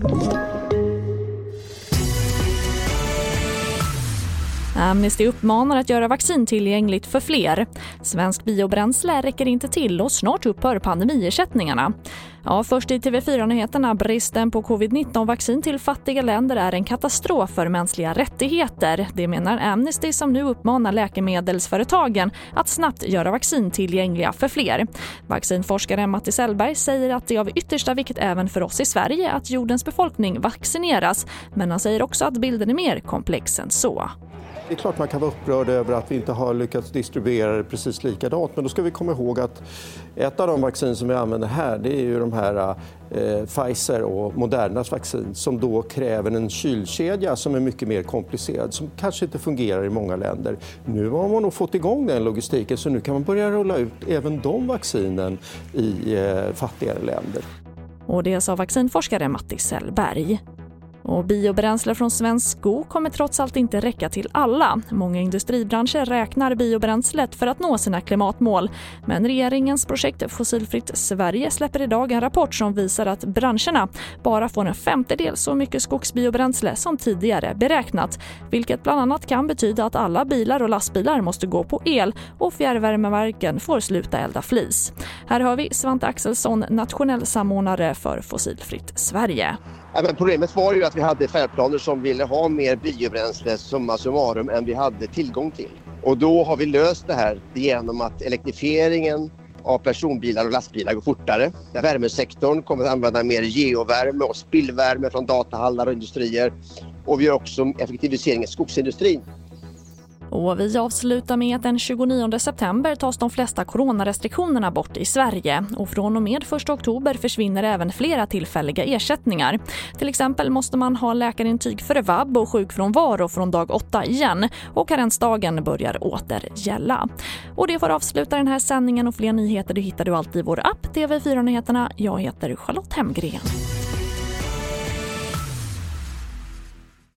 you Amnesty uppmanar att göra vaccin tillgängligt för fler. Svensk biobränsle räcker inte till och snart upphör pandemiersättningarna. Ja, först i TV4-nyheterna. Bristen på covid-19-vaccin till fattiga länder är en katastrof för mänskliga rättigheter. Det menar Amnesty som nu uppmanar läkemedelsföretagen att snabbt göra vaccin tillgängliga för fler. Vaccinforskaren Matti Sellberg säger att det är av yttersta vikt även för oss i Sverige att jordens befolkning vaccineras. Men han säger också att bilden är mer komplex än så. Det är klart man kan vara upprörd över att vi inte har lyckats distribuera det precis likadant. Men då ska vi komma ihåg att ett av de vaccin som vi använder här det är ju de här eh, Pfizer och Modernas vaccin som då kräver en kylkedja som är mycket mer komplicerad som kanske inte fungerar i många länder. Nu har man nog fått igång den logistiken så nu kan man börja rulla ut även de vaccinen i eh, fattigare länder. Och det sa vaccinforskare Matti Sellberg. Och biobränsle från svensk skog kommer trots allt inte räcka till alla. Många industribranscher räknar biobränslet för att nå sina klimatmål. Men regeringens projekt Fossilfritt Sverige släpper idag en rapport som visar att branscherna bara får en femtedel så mycket skogsbiobränsle som tidigare beräknat. Vilket bland annat kan betyda att alla bilar och lastbilar måste gå på el och fjärrvärmeverken får sluta elda flis. Här har vi Svante Axelsson, nationell samordnare för Fossilfritt Sverige. Ja, men problemet var ju att vi hade färdplaner som ville ha mer biobränsle summa summarum än vi hade tillgång till. Och då har vi löst det här genom att elektrifieringen av personbilar och lastbilar går fortare. Värmesektorn kommer att använda mer geovärme och spillvärme från datahallar och industrier. Och vi har också effektivisering i skogsindustrin. Och vi avslutar med att den 29 september tas de flesta coronarestriktionerna bort i Sverige och från och med 1 oktober försvinner även flera tillfälliga ersättningar. Till exempel måste man ha läkarintyg för vab och sjukfrånvaro från dag 8 igen och karensdagen börjar åter gälla. Och det får avsluta den här sändningen och fler nyheter det hittar du alltid i vår app TV4 Nyheterna. Jag heter Charlotte Hemgren.